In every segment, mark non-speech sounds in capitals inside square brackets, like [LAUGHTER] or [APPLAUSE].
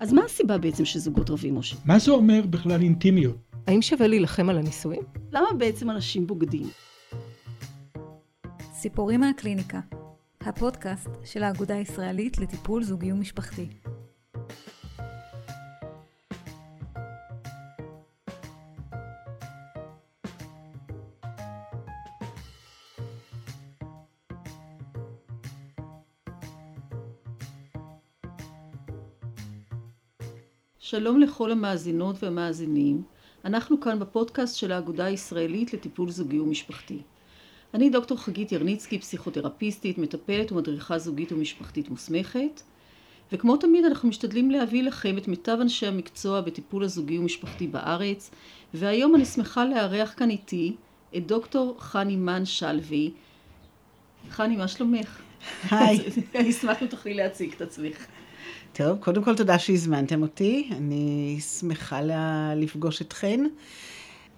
אז מה הסיבה בעצם שזוגות רבים, משה? מה זה אומר בכלל אינטימיות? האם שווה להילחם על הנישואים? למה בעצם אנשים בוגדים? סיפורים מהקליניקה, הפודקאסט של האגודה הישראלית לטיפול זוגי ומשפחתי. שלום לכל המאזינות והמאזינים. אנחנו כאן בפודקאסט של האגודה הישראלית לטיפול זוגי ומשפחתי. אני דוקטור חגית ירניצקי, פסיכותרפיסטית, מטפלת ומדריכה זוגית ומשפחתית מוסמכת. וכמו תמיד אנחנו משתדלים להביא לכם את מיטב אנשי המקצוע בטיפול הזוגי ומשפחתי בארץ. והיום אני שמחה לארח כאן איתי את דוקטור חני מן שלוי. חני, מה שלומך? היי. [LAUGHS] אני אשמח אם תוכלי להציג את עצמך. טוב, קודם כל תודה שהזמנתם אותי, אני שמחה. לפגוש אתכן.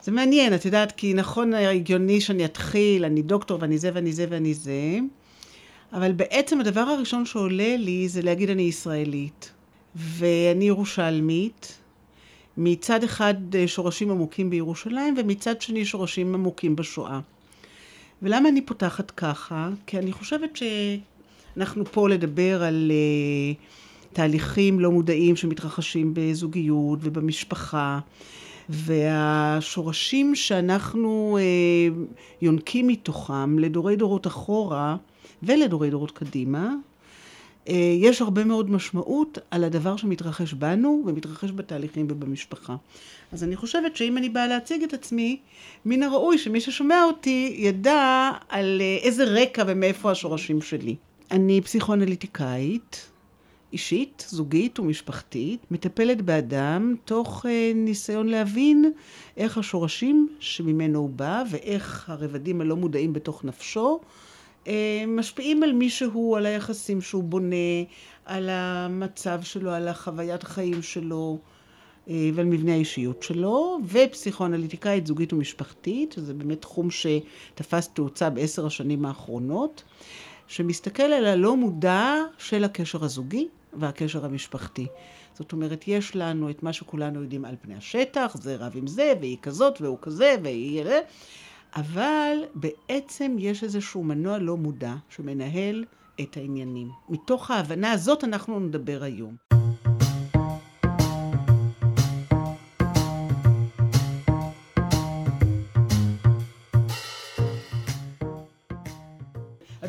זה מעניין, את יודעת, כי נכון הגיוני שאני אתחיל, אני דוקטור ואני זה ואני זה ואני זה, אבל בעצם הדבר הראשון שעולה לי זה להגיד אני ישראלית, ואני ירושלמית, מצד אחד שורשים עמוקים בירושלים, ומצד שני שורשים עמוקים בשואה. ולמה אני פותחת ככה? כי אני חושבת שאנחנו פה לדבר על... Uh, תהליכים לא מודעים שמתרחשים בזוגיות ובמשפחה, והשורשים שאנחנו אה, יונקים מתוכם לדורי דורות אחורה ולדורי דורות קדימה, אה, יש הרבה מאוד משמעות על הדבר שמתרחש בנו ומתרחש בתהליכים ובמשפחה. אז אני חושבת שאם אני באה להציג את עצמי, מן הראוי שמי ששומע אותי ידע על אה, איזה רקע ומאיפה השורשים שלי. אני פסיכואנליטיקאית, אישית, זוגית ומשפחתית, מטפלת באדם תוך אה, ניסיון להבין איך השורשים שממנו הוא בא ואיך הרבדים הלא מודעים בתוך נפשו אה, משפיעים על מי שהוא, על היחסים שהוא בונה, על המצב שלו, על החוויית החיים שלו אה, ועל מבנה האישיות שלו, ופסיכואנליטיקאית זוגית ומשפחתית, שזה באמת תחום שתפס תאוצה בעשר השנים האחרונות. שמסתכל על הלא מודע של הקשר הזוגי והקשר המשפחתי. זאת אומרת, יש לנו את מה שכולנו יודעים על פני השטח, זה רב עם זה, והיא כזאת, והוא כזה, והיא... אבל בעצם יש איזשהו מנוע לא מודע שמנהל את העניינים. מתוך ההבנה הזאת אנחנו נדבר היום.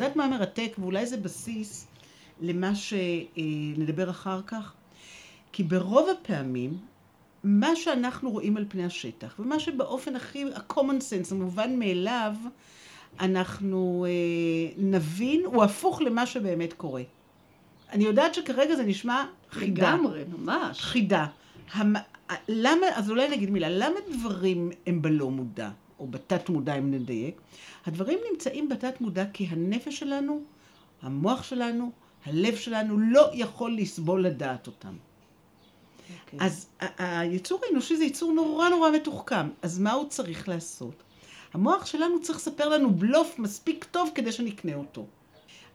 יודעת מה מרתק, ואולי זה בסיס למה שנדבר אחר כך? כי ברוב הפעמים, מה שאנחנו רואים על פני השטח, ומה שבאופן הכי, ה-common sense, המובן מאליו, אנחנו אה, נבין, הוא הפוך למה שבאמת קורה. אני יודעת שכרגע זה נשמע חידה. לגמרי, ממש. חידה. המ... למה, אז אולי נגיד מילה, למה דברים הם בלא מודע, או בתת מודע אם נדייק? הדברים נמצאים בתת מודע כי הנפש שלנו, המוח שלנו, הלב שלנו לא יכול לסבול לדעת אותם. Okay. אוקיי. אז היצור האנושי זה יצור נורא נורא מתוחכם, אז מה הוא צריך לעשות? המוח שלנו צריך לספר לנו בלוף מספיק טוב כדי שנקנה אותו.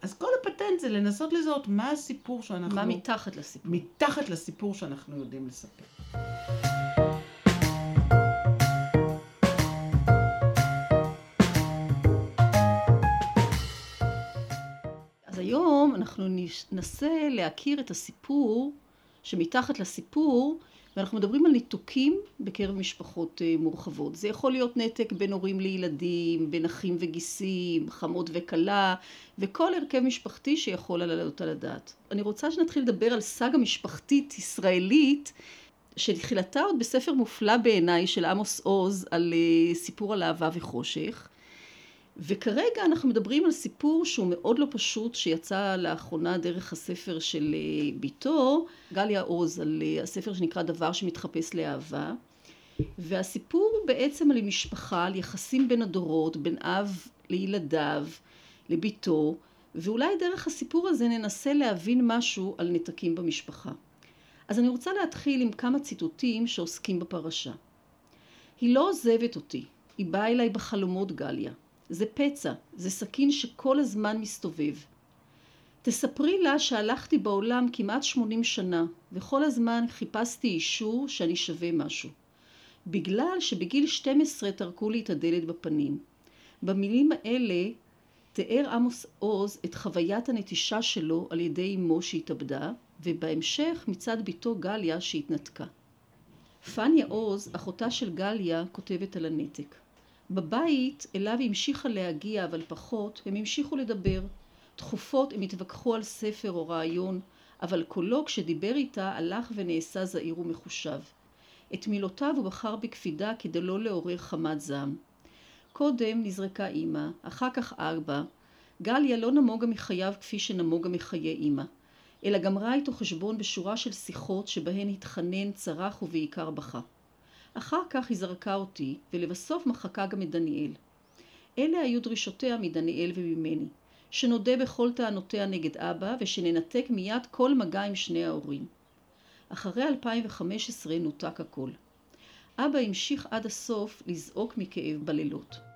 אז כל הפטנט זה לנסות לזהות מה הסיפור שאנחנו... מה מתחת לסיפור. מתחת לסיפור שאנחנו יודעים לספר. היום אנחנו ננסה להכיר את הסיפור שמתחת לסיפור, ואנחנו מדברים על ניתוקים בקרב משפחות אה, מורחבות. זה יכול להיות נתק בין הורים לילדים, בין אחים וגיסים, חמות וכלה, וכל הרכב משפחתי שיכול לעלות על הדעת. אני רוצה שנתחיל לדבר על סאגה משפחתית ישראלית, שתחילתה עוד בספר מופלא בעיניי של עמוס עוז על אה, סיפור על אהבה וחושך. וכרגע אנחנו מדברים על סיפור שהוא מאוד לא פשוט, שיצא לאחרונה דרך הספר של אה, ביתו, גליה עוז, על אה, הספר שנקרא דבר שמתחפש לאהבה. והסיפור הוא בעצם על משפחה, על יחסים בין הדורות, בין אב לילדיו, לביתו, ואולי דרך הסיפור הזה ננסה להבין משהו על נתקים במשפחה. אז אני רוצה להתחיל עם כמה ציטוטים שעוסקים בפרשה. היא לא עוזבת אותי, היא באה אליי בחלומות גליה. זה פצע, זה סכין שכל הזמן מסתובב. תספרי לה שהלכתי בעולם כמעט 80 שנה, וכל הזמן חיפשתי אישור שאני שווה משהו. בגלל שבגיל 12 טרקו לי את הדלת בפנים. במילים האלה תיאר עמוס עוז את חוויית הנטישה שלו על ידי אמו שהתאבדה, ובהמשך מצד בתו גליה שהתנתקה. פניה עוז, אחותה של גליה, כותבת על הנתק. בבית אליו המשיכה להגיע, אבל פחות, הם המשיכו לדבר. תכופות הם התווכחו על ספר או רעיון, אבל קולו כשדיבר איתה הלך ונעשה זהיר ומחושב. את מילותיו הוא בחר בקפידה כדי לא לעורר חמת זעם. קודם נזרקה אימא, אחר כך אבא. גליה לא נמוגה מחייו כפי שנמוגה מחיי אימא, אלא גמרה איתו חשבון בשורה של שיחות שבהן התחנן, צרח ובעיקר בכה. אחר כך היא זרקה אותי, ולבסוף מחקה גם את דניאל. אלה היו דרישותיה מדניאל וממני, שנודה בכל טענותיה נגד אבא, ושננתק מיד כל מגע עם שני ההורים. אחרי 2015 נותק הכל. אבא המשיך עד הסוף לזעוק מכאב בלילות.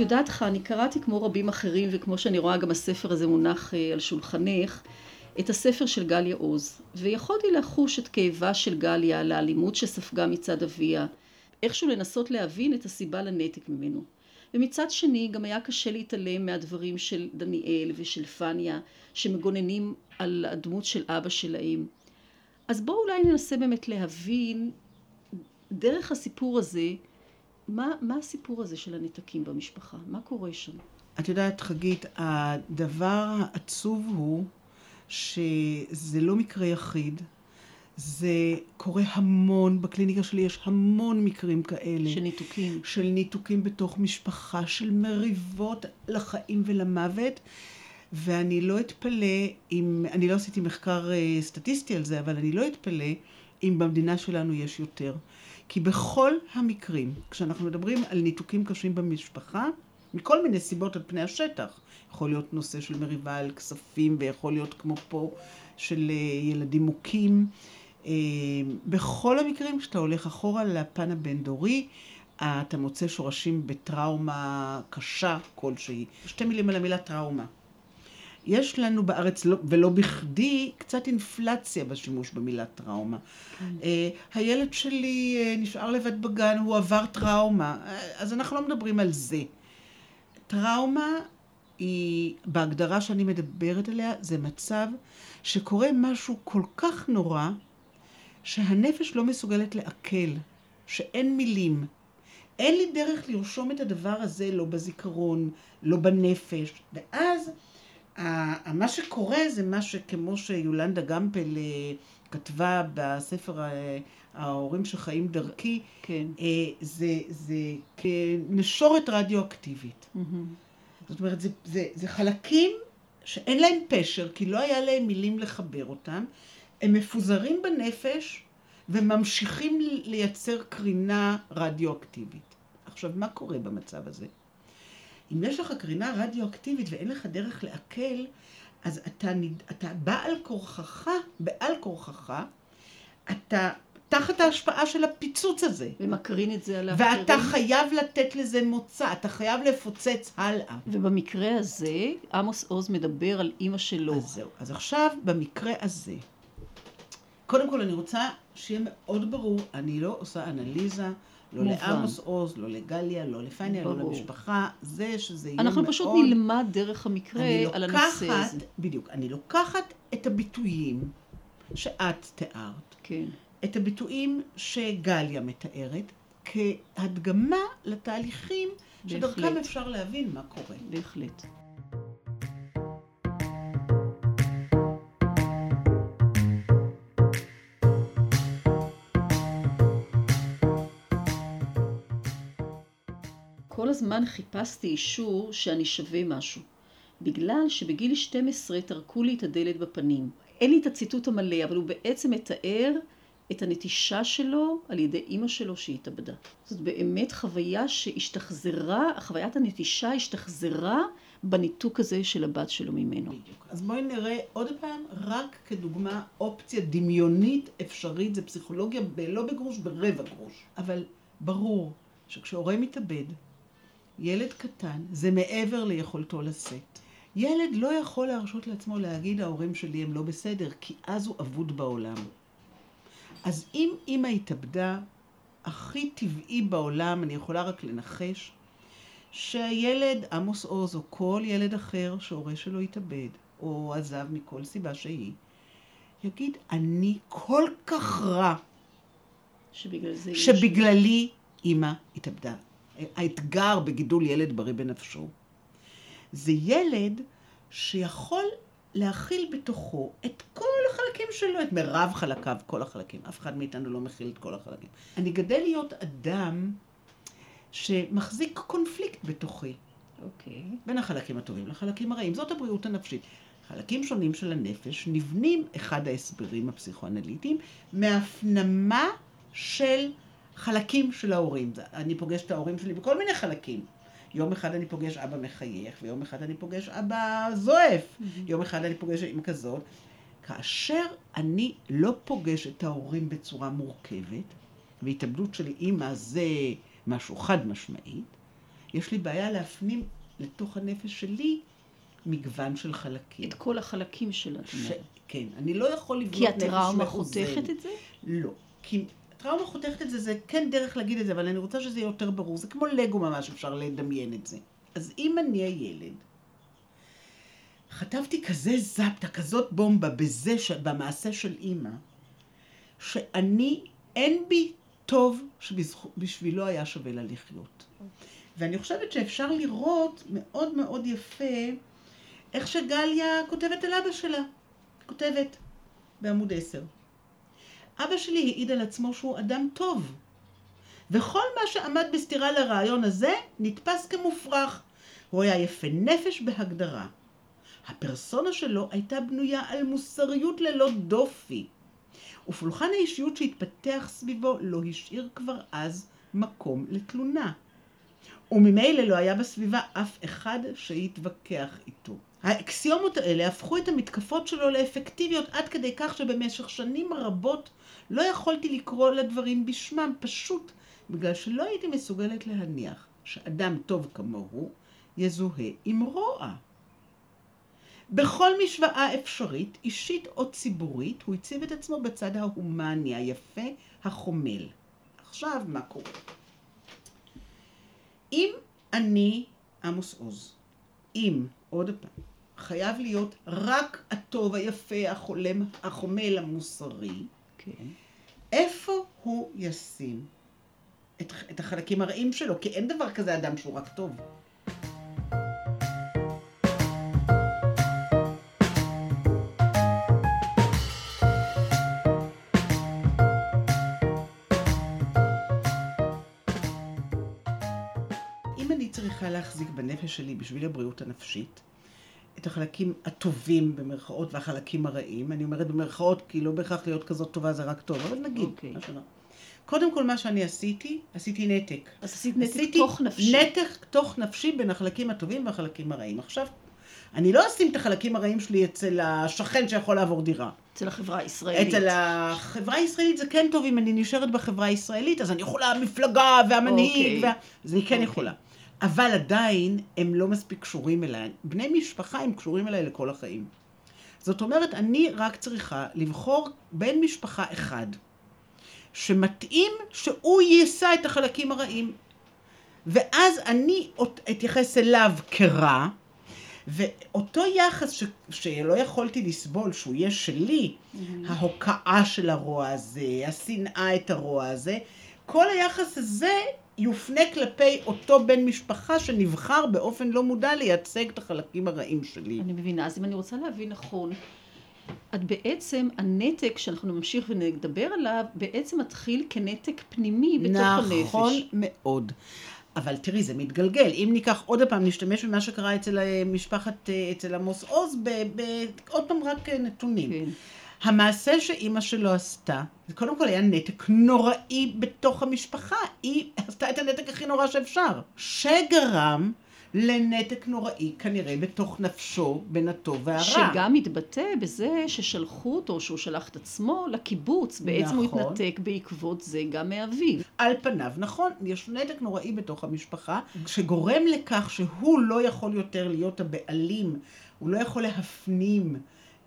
יודעת לך, אני קראתי כמו רבים אחרים, וכמו שאני רואה גם הספר הזה מונח אה, על שולחנך, את הספר של גליה עוז, ויכולתי לחוש את כאבה של גליה על האלימות שספגה מצד אביה, איכשהו לנסות להבין את הסיבה לנתק ממנו. ומצד שני גם היה קשה להתעלם מהדברים של דניאל ושל פניה שמגוננים על הדמות של אבא שלהם. אז בואו אולי ננסה באמת להבין דרך הסיפור הזה מה, מה הסיפור הזה של הנתקים במשפחה? מה קורה שם? את יודעת, חגית, הדבר העצוב הוא שזה לא מקרה יחיד. זה קורה המון, בקליניקה שלי יש המון מקרים כאלה. של ניתוקים. של ניתוקים בתוך משפחה, של מריבות לחיים ולמוות. ואני לא אתפלא אם, אני לא עשיתי מחקר אה, סטטיסטי על זה, אבל אני לא אתפלא אם במדינה שלנו יש יותר. כי בכל המקרים, כשאנחנו מדברים על ניתוקים קשים במשפחה, מכל מיני סיבות על פני השטח, יכול להיות נושא של מריבה על כספים, ויכול להיות כמו פה של אה, ילדים מוכים. אה, בכל המקרים, כשאתה הולך אחורה לפן הבין-דורי, אתה מוצא שורשים בטראומה קשה כלשהי. שתי מילים על המילה טראומה. יש לנו בארץ, לא, ולא בכדי, קצת אינפלציה בשימוש במילה טראומה. Mm. Uh, הילד שלי uh, נשאר לבד בגן, הוא עבר טראומה, uh, אז אנחנו לא מדברים על זה. טראומה היא, בהגדרה שאני מדברת עליה, זה מצב שקורה משהו כל כך נורא, שהנפש לא מסוגלת לעכל, שאין מילים. אין לי דרך לרשום את הדבר הזה לא בזיכרון, לא בנפש, ואז מה שקורה זה מה שכמו שיולנדה גמפל אה, כתבה בספר אה, ההורים שחיים דרכי, כן. אה, זה, זה כנשורת רדיואקטיבית. Mm-hmm. זאת אומרת, זה, זה, זה חלקים שאין להם פשר, כי לא היה להם מילים לחבר אותם, הם מפוזרים בנפש וממשיכים לייצר קרינה רדיואקטיבית. עכשיו, מה קורה במצב הזה? אם יש לך קרינה רדיואקטיבית ואין לך דרך לעכל, אז אתה, אתה בעל כורחך, בעל כורחך, אתה תחת ההשפעה של הפיצוץ הזה. ומקרין את זה על האחרים. ואתה חייב לתת לזה מוצא, אתה חייב לפוצץ הלאה. ובמקרה הזה, עמוס עוז מדבר על אימא שלו. אז זהו. אז עכשיו, במקרה הזה, קודם כל אני רוצה שיהיה מאוד ברור, אני לא עושה אנליזה. לא לעמוס עוז, לא לגליה, לא לפניה, לא למשפחה, זה שזה יהיה מאוד... אנחנו פשוט נלמד דרך המקרה על הנושא הזה. בדיוק, אני לוקחת את הביטויים שאת תיארת, כן. את הביטויים שגליה מתארת, כהדגמה לתהליכים שדרכם אפשר להבין מה קורה. בהחלט. הזמן חיפשתי אישור שאני שווה משהו. בגלל שבגיל 12 טרקו לי את הדלת בפנים. אין לי את הציטוט המלא, אבל הוא בעצם מתאר את הנטישה שלו על ידי אימא שלו שהתאבדה. זאת באמת חוויה שהשתחזרה, חוויית הנטישה השתחזרה בניתוק הזה של הבת שלו ממנו. בדיוק. אז בואי נראה עוד פעם, רק כדוגמה, אופציה דמיונית אפשרית, זה פסיכולוגיה ב- לא בגרוש, ברבע גרוש. אבל ברור שכשהורה מתאבד, ילד קטן, זה מעבר ליכולתו לשאת. ילד לא יכול להרשות לעצמו להגיד ההורים שלי הם לא בסדר, כי אז הוא אבוד בעולם. אז אם אימא התאבדה, הכי טבעי בעולם, אני יכולה רק לנחש, שהילד, עמוס עוז, או כל ילד אחר שהורה שלו התאבד, או עזב מכל סיבה שהיא, יגיד, אני כל כך רע, שבגלל שבגללי אימא התאבדה. האתגר בגידול ילד בריא בנפשו, זה ילד שיכול להכיל בתוכו את כל החלקים שלו, את מירב חלקיו, כל החלקים. אף אחד מאיתנו לא מכיל את כל החלקים. אני גדל להיות אדם שמחזיק קונפליקט בתוכי. אוקיי. בין החלקים הטובים לחלקים הרעים. זאת הבריאות הנפשית. חלקים שונים של הנפש נבנים, אחד ההסברים הפסיכואנליטיים, מהפנמה של חלקים של ההורים. אני פוגש את ההורים שלי בכל מיני חלקים. יום אחד אני פוגש אבא מחייך, ויום אחד אני פוגש אבא זועף, יום אחד אני פוגש אמא כזאת. כאשר אני לא פוגש את ההורים בצורה מורכבת, והתאבדות של אימא זה משהו חד משמעית, יש לי בעיה להפנים לתוך הנפש שלי מגוון של חלקים. את כל החלקים שלה. את ש... כן, אני לא יכול לבנות כי נפש הטראומה מאוזנת. חותכת את זה? לא. כי טראומה חותכת את זה, זה כן דרך להגיד את זה, אבל אני רוצה שזה יהיה יותר ברור. זה כמו לגו ממש, אפשר לדמיין את זה. אז אם אני הילד, חטפתי כזה זפטה, כזאת בומבה בזה, ש... במעשה של אימא, שאני, אין בי טוב שבשבילו היה שווה לה לחיות. ואני חושבת שאפשר לראות מאוד מאוד יפה איך שגליה כותבת על אבא שלה. כותבת בעמוד 10. אבא שלי העיד על עצמו שהוא אדם טוב. וכל מה שעמד בסתירה לרעיון הזה נתפס כמופרך. הוא היה יפה נפש בהגדרה. הפרסונה שלו הייתה בנויה על מוסריות ללא דופי. ופולחן האישיות שהתפתח סביבו לא השאיר כבר אז מקום לתלונה. וממילא לא היה בסביבה אף אחד שיתווכח איתו. האקסיומות האלה הפכו את המתקפות שלו לאפקטיביות עד כדי כך שבמשך שנים רבות לא יכולתי לקרוא לדברים בשמם, פשוט בגלל שלא הייתי מסוגלת להניח שאדם טוב כמוהו יזוהה עם רוע. בכל משוואה אפשרית, אישית או ציבורית, הוא הציב את עצמו בצד ההומני, היפה, החומל. עכשיו, מה קורה? אם אני עמוס עוז, אם, עוד פעם, חייב להיות רק הטוב, היפה, החולם, החומל, המוסרי, כן. איפה הוא ישים את, את החלקים הרעים שלו? כי אין דבר כזה אדם שהוא רק טוב. אם אני צריכה להחזיק בנפש שלי בשביל הבריאות הנפשית, את החלקים הטובים במרכאות והחלקים הרעים, אני אומרת במרכאות כי לא בהכרח להיות כזאת טובה זה רק טוב, אבל נגיד, אוקיי. מה שלא. קודם כל מה שאני עשיתי, עשיתי נתק. אז עשית נתק עשיתי תוך נפשי. נתק תוך נפשי בין החלקים הטובים והחלקים הרעים. עכשיו, אני לא אשים את החלקים הרעים שלי אצל השכן שיכול לעבור דירה. אצל החברה הישראלית. אצל החברה הישראלית זה כן טוב אם אני נשארת בחברה הישראלית, אז אני יכולה המפלגה והמנהיג, אוקיי. וה... אז אני כן אוקיי. יכולה. אבל עדיין הם לא מספיק קשורים אליי. בני משפחה הם קשורים אליי לכל החיים. זאת אומרת, אני רק צריכה לבחור בן משפחה אחד, שמתאים שהוא יישא את החלקים הרעים. ואז אני אתייחס אליו כרע, ואותו יחס ש... שלא יכולתי לסבול, שהוא יהיה שלי, ההוקעה של הרוע הזה, השנאה את הרוע הזה, כל היחס הזה יופנה כלפי אותו בן משפחה שנבחר באופן לא מודע לייצג את החלקים הרעים שלי. אני מבינה, אז אם אני רוצה להבין נכון, את בעצם, הנתק שאנחנו נמשיך ונדבר עליו, בעצם מתחיל כנתק פנימי בתוך הנפש. נכון מאוד. אבל תראי, זה מתגלגל. אם ניקח עוד פעם, נשתמש במה שקרה אצל אה, משפחת, אה, אצל עמוס עוז, עוד פעם רק אה, נתונים. כן. המעשה שאימא שלו עשתה, זה קודם כל היה נתק נוראי בתוך המשפחה. היא עשתה את הנתק הכי נורא שאפשר. שגרם לנתק נוראי כנראה בתוך נפשו בין הטוב והרע. שגם מתבטא בזה ששלחו אותו, שהוא שלח את עצמו לקיבוץ. בעצם הוא נכון. התנתק בעקבות זה גם מאביו. על פניו, נכון, יש נתק נוראי בתוך המשפחה, שגורם לכך שהוא לא יכול יותר להיות הבעלים, הוא לא יכול להפנים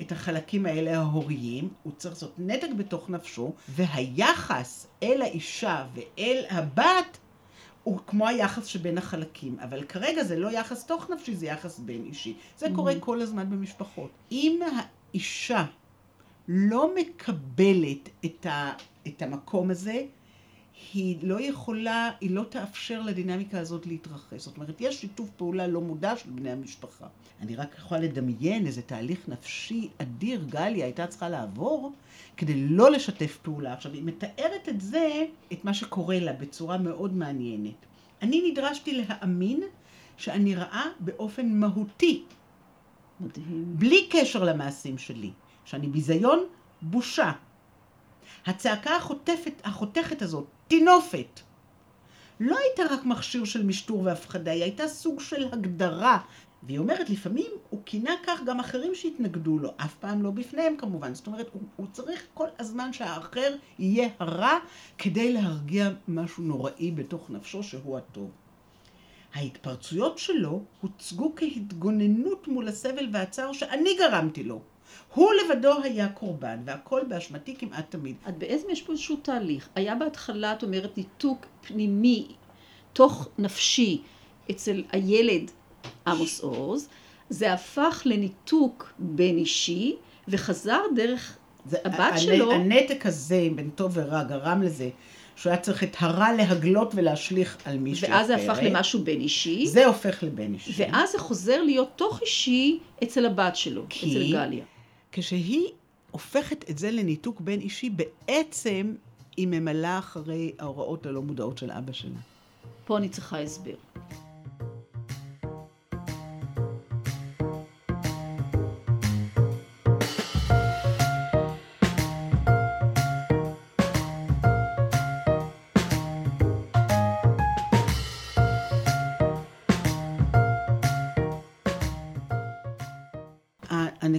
את החלקים האלה ההוריים, הוא צריך לעשות נתק בתוך נפשו, והיחס אל האישה ואל הבת הוא כמו היחס שבין החלקים, אבל כרגע זה לא יחס תוך נפשי, זה יחס בין אישי. זה קורה כל הזמן במשפחות. אם האישה לא מקבלת את, ה, את המקום הזה, היא לא יכולה, היא לא תאפשר לדינמיקה הזאת להתרחש. זאת אומרת, יש שיתוף פעולה לא מודע של בני המשפחה. אני רק יכולה לדמיין איזה תהליך נפשי אדיר גליה הייתה צריכה לעבור כדי לא לשתף פעולה. עכשיו, היא מתארת את זה, את מה שקורה לה, בצורה מאוד מעניינת. אני נדרשתי להאמין שאני רעה באופן מהותי, מדהים. בלי קשר למעשים שלי, שאני ביזיון, בושה. הצעקה החוטפת, החותכת הזאת, טינופת, לא הייתה רק מכשיר של משטור והפחדה, היא הייתה סוג של הגדרה. והיא אומרת, לפעמים הוא כינה כך גם אחרים שהתנגדו לו, אף פעם לא בפניהם כמובן. זאת אומרת, הוא, הוא צריך כל הזמן שהאחר יהיה הרע כדי להרגיע משהו נוראי בתוך נפשו שהוא הטוב. ההתפרצויות שלו הוצגו כהתגוננות מול הסבל והצער שאני גרמתי לו. הוא לבדו היה קורבן, והכל באשמתי כמעט תמיד. את בעצם יש פה איזשהו תהליך. היה בהתחלה, את אומרת, ניתוק פנימי, תוך נפשי, אצל הילד עמוס עוז. זה הפך לניתוק בין אישי, וחזר דרך זה, הבת הנ- שלו. הנתק הזה בין טוב ורע גרם לזה שהוא היה צריך את הרע להגלות ולהשליך על מישהו ואז זה הפך. למשהו בין אישי. זה הופך לבן אישי. ואז זה חוזר להיות תוך אישי אצל הבת שלו, כי- אצל גליה. כשהיא הופכת את זה לניתוק בין אישי, בעצם היא ממלאה אחרי ההוראות הלא מודעות של אבא שלה. פה אני צריכה הסבר.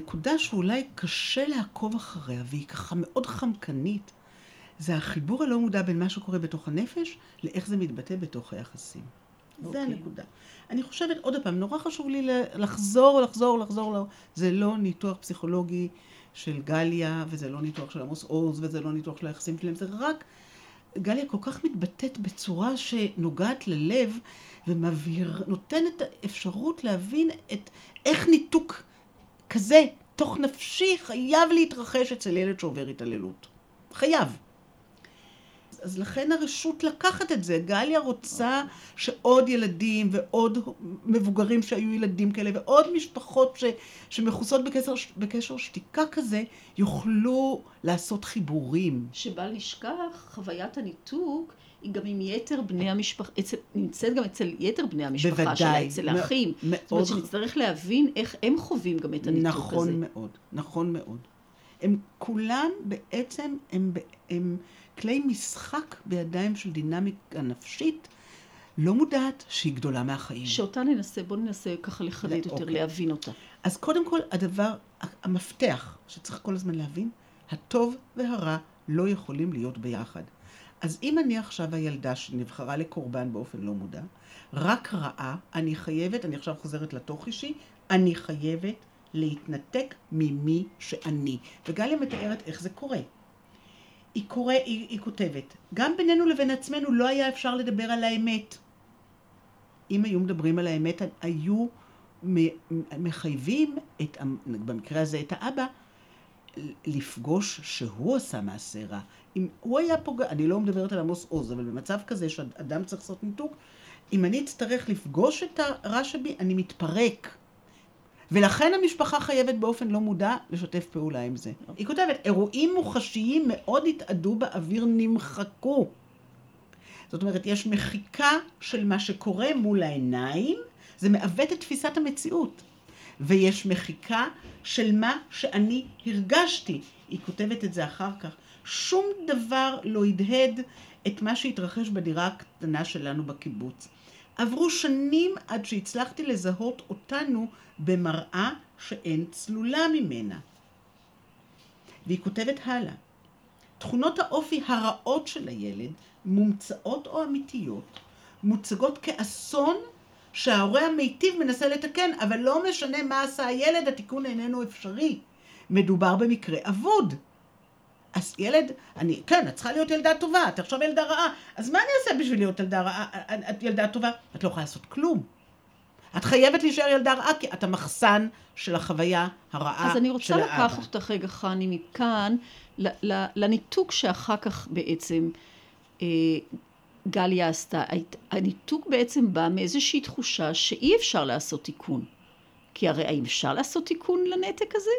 הנקודה שאולי קשה לעקוב אחריה, והיא ככה מאוד חמקנית, זה החיבור הלא מודע בין מה שקורה בתוך הנפש, לאיך זה מתבטא בתוך היחסים. זה אוקיי. הנקודה. אני חושבת, עוד פעם, נורא חשוב לי לחזור, לחזור, לחזור, ל- זה לא ניתוח פסיכולוגי של גליה, וזה לא ניתוח של עמוס עוז, וזה לא ניתוח של היחסים שלהם, זה רק... גליה כל כך מתבטאת בצורה שנוגעת ללב, ומבהיר, נותנת אפשרות להבין את איך ניתוק כזה, תוך נפשי, חייב להתרחש אצל ילד שעובר התעללות. חייב. אז לכן הרשות לקחת את זה. גליה רוצה שעוד ילדים ועוד מבוגרים שהיו ילדים כאלה ועוד משפחות ש, שמכוסות בקשר, בקשר שתיקה כזה, יוכלו לעשות חיבורים. שבל נשכח, חוויית הניתוק גם עם יתר בני המשפחה, אצל, נמצאת גם אצל יתר בני המשפחה בוודאי. שלה, אצל מ- האחים. מאוד זאת אומרת שנצטרך להבין איך הם חווים גם את הניתוק נכון הזה. מאוד, נכון מאוד. הם כולם בעצם, הם, הם כלי משחק בידיים של דינמיקה נפשית לא מודעת שהיא גדולה מהחיים. שאותה ננסה, בואו ננסה ככה לחדד לא, יותר, אוקיי. להבין אותה. אז קודם כל, הדבר, המפתח שצריך כל הזמן להבין, הטוב והרע לא יכולים להיות ביחד. אז אם אני עכשיו הילדה שנבחרה לקורבן באופן לא מודע, רק רעה, אני חייבת, אני עכשיו חוזרת לתוך אישי, אני חייבת להתנתק ממי שאני. וגליה מתארת איך זה קורה. היא, קורא, היא, היא כותבת, גם בינינו לבין עצמנו לא היה אפשר לדבר על האמת. אם היו מדברים על האמת, היו מחייבים, את, במקרה הזה את האבא, לפגוש שהוא עשה מעשה רע. אם הוא היה פוגע, אני לא מדברת על עמוס עוז, אבל במצב כזה שאדם צריך לעשות ניתוק, אם אני אצטרך לפגוש את הרע שבי, אני מתפרק. ולכן המשפחה חייבת באופן לא מודע לשתף פעולה עם זה. היא כותבת, אירועים מוחשיים מאוד התאדו באוויר, נמחקו. זאת אומרת, יש מחיקה של מה שקורה מול העיניים, זה מעוות את תפיסת המציאות. ויש מחיקה של מה שאני הרגשתי. היא כותבת את זה אחר כך. שום דבר לא הדהד את מה שהתרחש בדירה הקטנה שלנו בקיבוץ. עברו שנים עד שהצלחתי לזהות אותנו במראה שאין צלולה ממנה. והיא כותבת הלאה. תכונות האופי הרעות של הילד, מומצאות או אמיתיות, מוצגות כאסון שההורה המיטיב מנסה לתקן, אבל לא משנה מה עשה הילד, התיקון איננו אפשרי. מדובר במקרה אבוד. אז ילד, אני, כן, את צריכה להיות ילדה טובה, את עכשיו ילדה רעה, אז מה אני אעשה בשביל להיות ילדה רעה, את ילדה טובה? את לא יכולה לעשות כלום. את חייבת להישאר ילדה רעה, כי את המחסן של החוויה הרעה של האבא. אז אני רוצה לקחת אותך רגע, חני, מכאן, לניתוק שאחר כך בעצם אה, גליה עשתה. הניתוק בעצם בא מאיזושהי תחושה שאי אפשר לעשות תיקון. כי הרי האם אפשר לעשות תיקון לנתק הזה?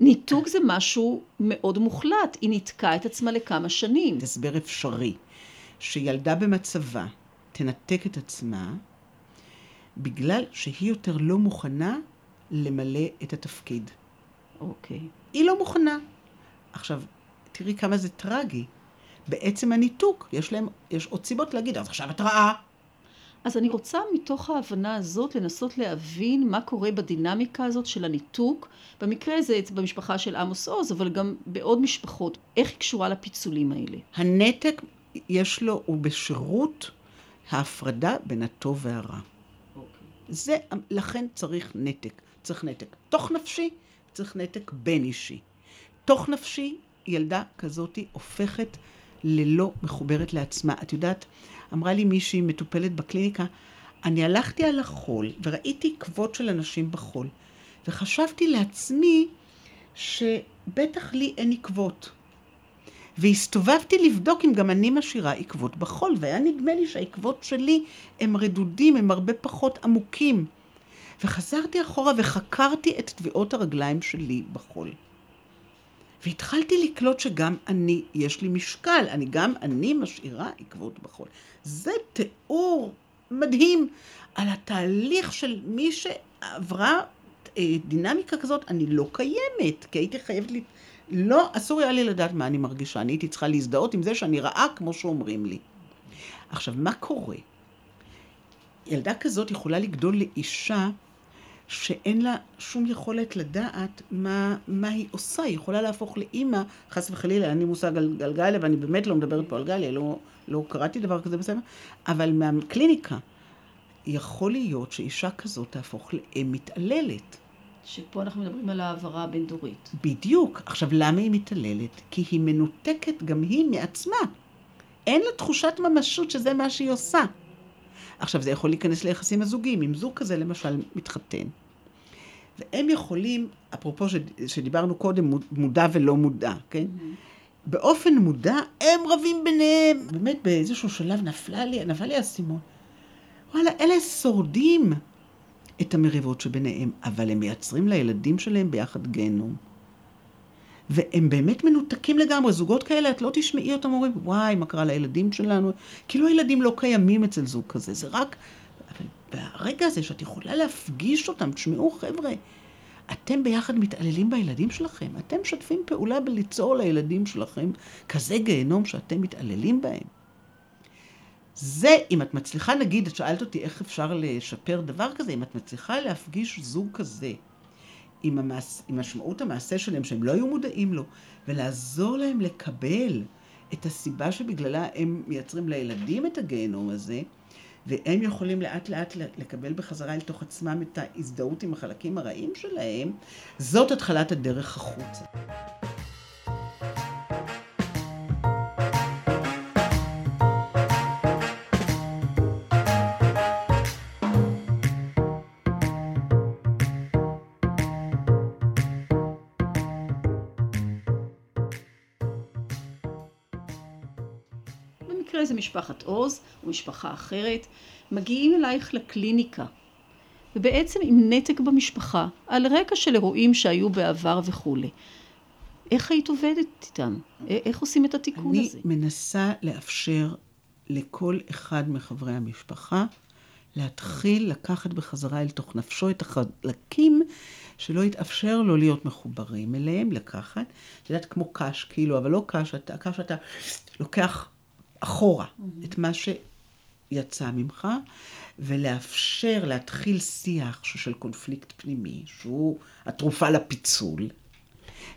ניתוק זה משהו מאוד מוחלט, היא ניתקה את עצמה לכמה שנים. הסבר אפשרי, שילדה במצבה תנתק את עצמה בגלל שהיא יותר לא מוכנה למלא את התפקיד. אוקיי. היא לא מוכנה. עכשיו, תראי כמה זה טרגי. בעצם הניתוק, יש להם, יש עוד סיבות להגיד, אז עכשיו את רעה. אז אני רוצה מתוך ההבנה הזאת לנסות להבין מה קורה בדינמיקה הזאת של הניתוק. במקרה הזה במשפחה של עמוס עוז, אבל גם בעוד משפחות. איך היא קשורה לפיצולים האלה? הנתק, יש לו, הוא בשירות ההפרדה בין הטוב והרע. Okay. זה, לכן צריך נתק. צריך נתק תוך נפשי, צריך נתק בין אישי. תוך נפשי, ילדה כזאתי הופכת ללא מחוברת לעצמה. את יודעת, אמרה לי מישהי מטופלת בקליניקה, אני הלכתי על החול וראיתי עקבות של אנשים בחול, וחשבתי לעצמי שבטח לי אין עקבות. והסתובבתי לבדוק אם גם אני משאירה עקבות בחול, והיה נדמה לי שהעקבות שלי הם רדודים, הם הרבה פחות עמוקים. וחזרתי אחורה וחקרתי את טביעות הרגליים שלי בחול. והתחלתי לקלוט שגם אני, יש לי משקל, אני גם אני משאירה עקבות בחול. זה תיאור מדהים על התהליך של מי שעברה אה, דינמיקה כזאת, אני לא קיימת, כי הייתי חייבת לי... לא, אסור היה לי לדעת מה אני מרגישה, אני הייתי צריכה להזדהות עם זה שאני רעה כמו שאומרים לי. עכשיו, מה קורה? ילדה כזאת יכולה לגדול לאישה שאין לה שום יכולת לדעת מה, מה היא עושה. היא יכולה להפוך לאימא, חס וחלילה, אין לי מושג על, על גליה, ואני באמת לא מדברת פה על גליה, לא, לא קראתי דבר כזה בסדר, אבל מהקליניקה, יכול להיות שאישה כזאת תהפוך לאם מתעללת. שפה אנחנו מדברים על העברה הבין-דורית. בדיוק. עכשיו, למה היא מתעללת? כי היא מנותקת גם היא מעצמה. אין לה תחושת ממשות שזה מה שהיא עושה. עכשיו, זה יכול להיכנס ליחסים הזוגיים. אם זוג כזה למשל מתחתן, והם יכולים, אפרופו שדיברנו קודם, מודע ולא מודע, כן? Mm-hmm. באופן מודע, הם רבים ביניהם. באמת, באיזשהו שלב נפלה לי, נפל לי האסימון. וואלה, אלה שורדים את המריבות שביניהם, אבל הם מייצרים לילדים שלהם ביחד גיהנום. והם באמת מנותקים לגמרי. זוגות כאלה, את לא תשמעי אותם אומרים, וואי, מה קרה לילדים שלנו? כאילו הילדים לא קיימים אצל זוג כזה, זה רק... אבל ברגע הזה שאת יכולה להפגיש אותם, תשמעו, חבר'ה, אתם ביחד מתעללים בילדים שלכם, אתם משתפים פעולה בליצור לילדים שלכם כזה גיהנום שאתם מתעללים בהם. זה, אם את מצליחה, נגיד, את שאלת אותי איך אפשר לשפר דבר כזה, אם את מצליחה להפגיש זוג כזה, עם, המעש, עם משמעות המעשה שלהם, שהם לא היו מודעים לו, ולעזור להם לקבל את הסיבה שבגללה הם מייצרים לילדים את הגיהנום הזה, והם יכולים לאט לאט לקבל בחזרה אל תוך עצמם את ההזדהות עם החלקים הרעים שלהם, זאת התחלת הדרך החוצה. משפחת עוז או משפחה אחרת, מגיעים אלייך לקליניקה, ובעצם עם נתק במשפחה, על רקע של אירועים שהיו בעבר וכולי. איך היית עובדת איתם? איך עושים את התיקון אני הזה? אני מנסה לאפשר לכל אחד מחברי המשפחה להתחיל לקחת בחזרה אל תוך נפשו את החלקים שלא יתאפשר לו להיות מחוברים אליהם, לקחת, את יודעת, כמו קש, כאילו, אבל לא קש, אתה, קש אתה לוקח אחורה, mm-hmm. את מה יצא ממך, ולאפשר להתחיל שיח של קונפליקט פנימי, שהוא התרופה לפיצול.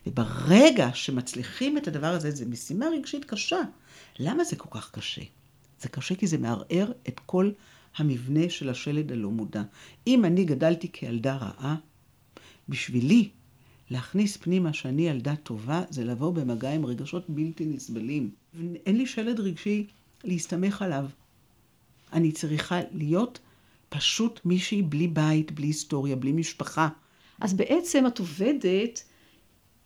וברגע שמצליחים את הדבר הזה, זו משימה רגשית קשה. למה זה כל כך קשה? זה קשה כי זה מערער את כל המבנה של השלד הלא מודע. אם אני גדלתי כילדה רעה, בשבילי להכניס פנימה שאני ילדה טובה, זה לבוא במגע עם רגשות בלתי נסבלים. אין לי שלד רגשי להסתמך עליו. אני צריכה להיות פשוט מישהי בלי בית, בלי היסטוריה, בלי משפחה. אז בעצם את עובדת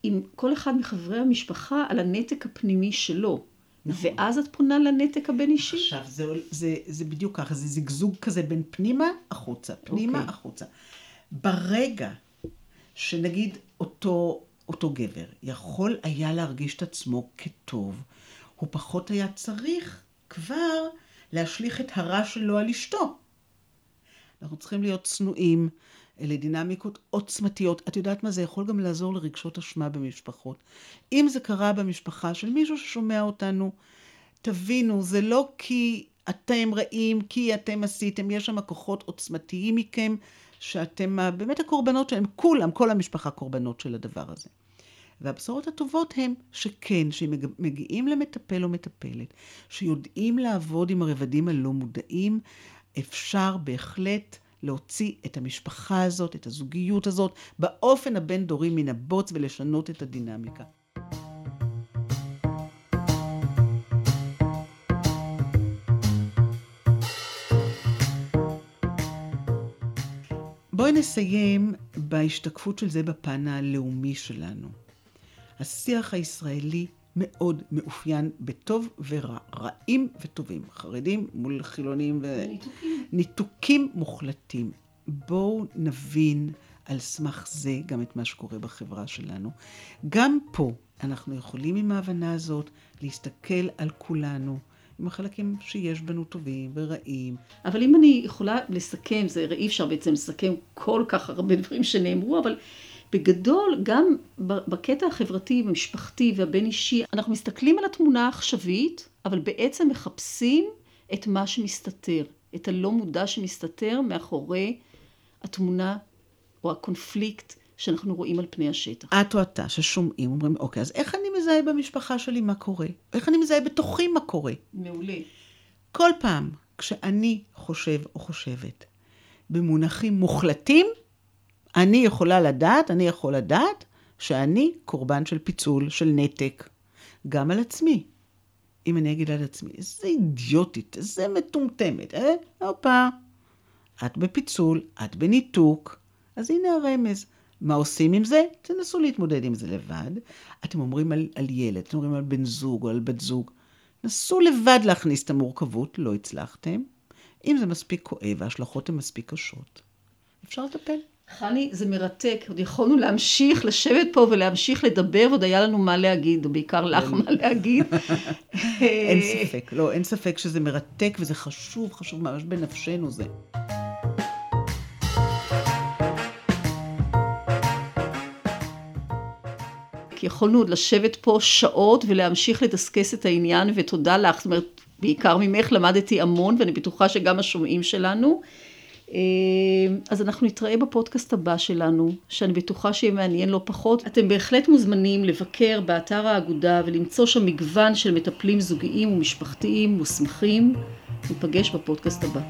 עם כל אחד מחברי המשפחה על הנתק הפנימי שלו. נכון. ואז את פונה לנתק הבין-אישי. עכשיו, זה, זה, זה בדיוק ככה, זה זגזוג כזה בין פנימה החוצה, פנימה okay. אוקיי. החוצה. ברגע שנגיד אותו, אותו גבר יכול היה להרגיש את עצמו כטוב, הוא פחות היה צריך כבר להשליך את הרע שלו על אשתו. אנחנו צריכים להיות צנועים, אלה דינמיקות עוצמתיות. את יודעת מה, זה יכול גם לעזור לרגשות אשמה במשפחות. אם זה קרה במשפחה של מישהו ששומע אותנו, תבינו, זה לא כי אתם רעים, כי אתם עשיתם, יש שם כוחות עוצמתיים מכם, שאתם באמת הקורבנות שלהם, כולם, כל המשפחה קורבנות של הדבר הזה. והבשורות הטובות הן שכן, שמגיעים למטפל או מטפלת, שיודעים לעבוד עם הרבדים הלא מודעים, אפשר בהחלט להוציא את המשפחה הזאת, את הזוגיות הזאת, באופן הבין-דורי מן הבוץ ולשנות את הדינמיקה. בואי נסיים בהשתקפות של זה בפן הלאומי שלנו. השיח הישראלי מאוד מאופיין בטוב ורע, רעים וטובים, חרדים מול חילונים וניתוקים מוחלטים. בואו נבין על סמך זה גם את מה שקורה בחברה שלנו. גם פה אנחנו יכולים עם ההבנה הזאת להסתכל על כולנו. עם החלקים שיש בנו טובים ורעים. אבל אם אני יכולה לסכם, זה הרי אי אפשר בעצם לסכם כל כך הרבה דברים שנאמרו, אבל בגדול, גם בקטע החברתי, המשפחתי והבין אישי, אנחנו מסתכלים על התמונה העכשווית, אבל בעצם מחפשים את מה שמסתתר, את הלא מודע שמסתתר מאחורי התמונה או הקונפליקט שאנחנו רואים על פני השטח. את או אתה ששומעים, אומרים, אוקיי, אז איך אני מזהה במשפחה שלי מה קורה? איך אני מזהה בתוכי מה קורה? מעולה. כל פעם כשאני חושב או חושבת במונחים מוחלטים, אני יכולה לדעת, אני יכול לדעת, שאני קורבן של פיצול, של נתק, גם על עצמי. אם אני אגיד על עצמי, איזה אידיוטית, איזה מטומטמת, אה? הופה, את בפיצול, את בניתוק, אז הנה הרמז. מה עושים עם זה? תנסו להתמודד עם זה לבד. אתם אומרים על, על ילד, אתם אומרים על בן זוג או על בת זוג. נסו לבד להכניס את המורכבות, לא הצלחתם. אם זה מספיק כואב, ההשלכות הן מספיק קשות. אפשר לטפל. חני, זה מרתק. עוד יכולנו להמשיך לשבת פה ולהמשיך לדבר, ועוד היה לנו מה להגיד, ובעיקר לך מה להגיד. [LAUGHS] אין ספק, לא, אין ספק שזה מרתק וזה חשוב, חשוב ממש בנפשנו זה. כי יכולנו עוד לשבת פה שעות ולהמשיך לדסקס את העניין, ותודה לך, זאת אומרת, בעיקר ממך למדתי המון, ואני בטוחה שגם השומעים שלנו. אז אנחנו נתראה בפודקאסט הבא שלנו, שאני בטוחה שיהיה מעניין לא פחות. אתם בהחלט מוזמנים לבקר באתר האגודה ולמצוא שם מגוון של מטפלים זוגיים ומשפחתיים מוסמכים. ניפגש בפודקאסט הבא.